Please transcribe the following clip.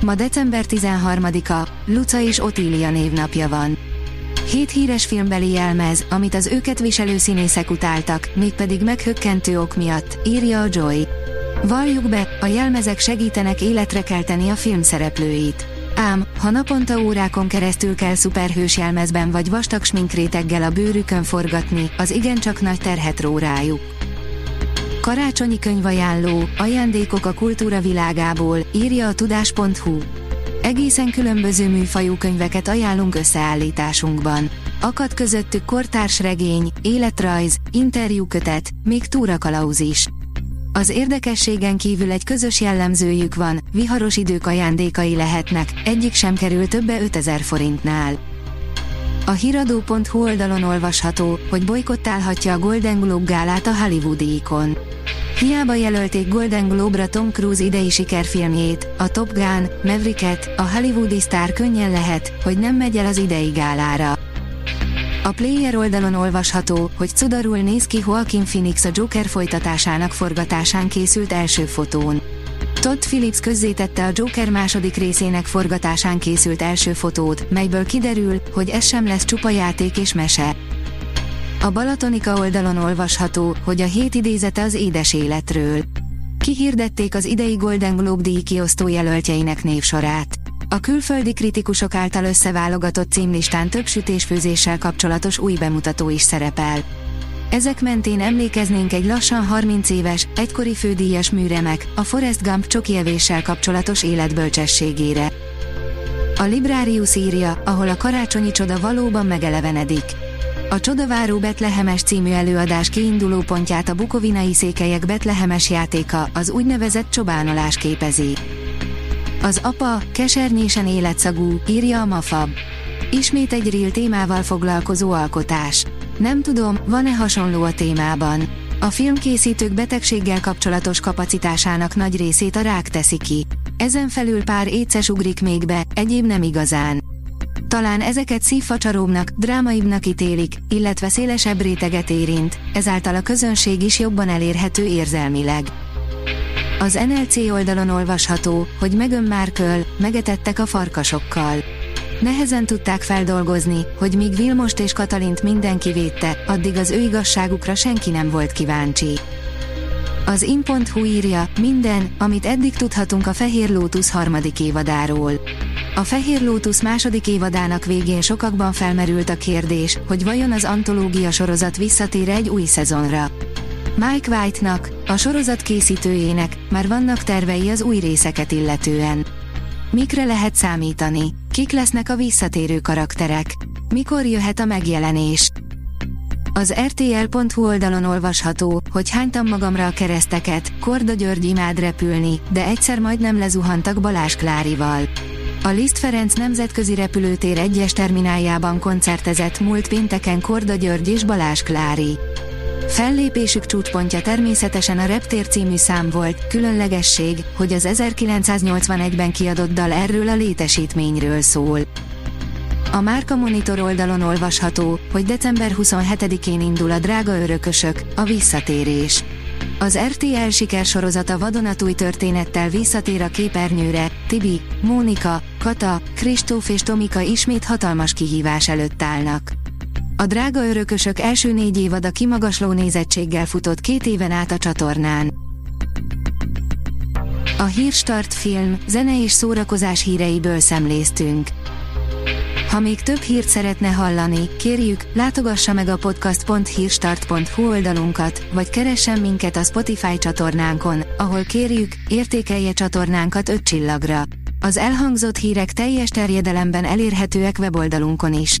Ma december 13-a, Luca és Otília névnapja van. Hét híres filmbeli jelmez, amit az őket viselő színészek utáltak, mégpedig meghökkentő ok miatt, írja a Joy. Valljuk be, a jelmezek segítenek életre kelteni a film szereplőit. Ám, ha naponta órákon keresztül kell szuperhős jelmezben vagy vastag sminkréteggel a bőrükön forgatni, az igencsak nagy terhet ró rájuk. Karácsonyi könyvajánló, ajándékok a kultúra világából, írja a tudás.hu. Egészen különböző műfajú könyveket ajánlunk összeállításunkban. Akad közöttük kortárs regény, életrajz, interjúkötet, még túrakalauz is. Az érdekességen kívül egy közös jellemzőjük van, viharos idők ajándékai lehetnek, egyik sem kerül többe 5000 forintnál. A hiradó.hu oldalon olvasható, hogy bolykottálhatja a Golden Globe gálát a Hollywoodi ikon. Hiába jelölték Golden Globe-ra Tom Cruise idei sikerfilmjét, a Top Gun, Mavericket, a hollywoodi sztár könnyen lehet, hogy nem megy el az idei gálára. A Player oldalon olvasható, hogy cudarul néz ki Joaquin Phoenix a Joker folytatásának forgatásán készült első fotón. Todd Phillips közzétette a Joker második részének forgatásán készült első fotót, melyből kiderül, hogy ez sem lesz csupa játék és mese. A Balatonika oldalon olvasható, hogy a hét idézete az édes életről. Kihirdették az idei Golden Globe díj kiosztó jelöltjeinek névsorát. A külföldi kritikusok által összeválogatott címlistán több sütésfőzéssel kapcsolatos új bemutató is szerepel. Ezek mentén emlékeznénk egy lassan 30 éves, egykori fődíjas műremek, a Forrest Gump csokievéssel kapcsolatos életbölcsességére. A Librarius írja, ahol a karácsonyi csoda valóban megelevenedik. A Csodaváró Betlehemes című előadás kiinduló pontját a bukovinai székelyek Betlehemes játéka, az úgynevezett csobánolás képezi. Az apa, kesernyésen életszagú, írja a Mafab. Ismét egy real témával foglalkozó alkotás. Nem tudom, van-e hasonló a témában. A filmkészítők betegséggel kapcsolatos kapacitásának nagy részét a rák teszi ki. Ezen felül pár éces ugrik még be, egyéb nem igazán. Talán ezeket szívfacsaróbbnak, drámaibbnak ítélik, illetve szélesebb réteget érint, ezáltal a közönség is jobban elérhető érzelmileg. Az NLC oldalon olvasható, hogy Meghan Markle megetettek a farkasokkal. Nehezen tudták feldolgozni, hogy míg Vilmost és Katalint mindenki védte, addig az ő igazságukra senki nem volt kíváncsi. Az in.hu írja, minden, amit eddig tudhatunk a Fehér Lótusz harmadik évadáról. A Fehér Lótusz második évadának végén sokakban felmerült a kérdés, hogy vajon az antológia sorozat visszatér egy új szezonra. Mike White-nak, a sorozat készítőjének már vannak tervei az új részeket illetően. Mikre lehet számítani? Kik lesznek a visszatérő karakterek? Mikor jöhet a megjelenés? Az RTL.hu oldalon olvasható, hogy hánytam magamra a kereszteket, Korda György imád repülni, de egyszer majdnem lezuhantak Balázs Klárival. A Liszt Ferenc nemzetközi repülőtér egyes termináljában koncertezett múlt pénteken Korda György és Balázs Klári. Fellépésük csúcspontja természetesen a Reptér című szám volt, különlegesség, hogy az 1981-ben kiadott dal erről a létesítményről szól. A Márka Monitor oldalon olvasható, hogy december 27-én indul a Drága Örökösök, a visszatérés. Az RTL sikersorozata vadonatúj történettel visszatér a képernyőre, Tibi, Mónika, Kata, Kristóf és Tomika ismét hatalmas kihívás előtt állnak. A drága örökösök első négy évad a kimagasló nézettséggel futott két éven át a csatornán. A Hírstart film, zene és szórakozás híreiből szemléztünk. Ha még több hírt szeretne hallani, kérjük, látogassa meg a podcast.hírstart.hu oldalunkat, vagy keressen minket a Spotify csatornánkon, ahol kérjük, értékelje csatornánkat 5 csillagra. Az elhangzott hírek teljes terjedelemben elérhetőek weboldalunkon is.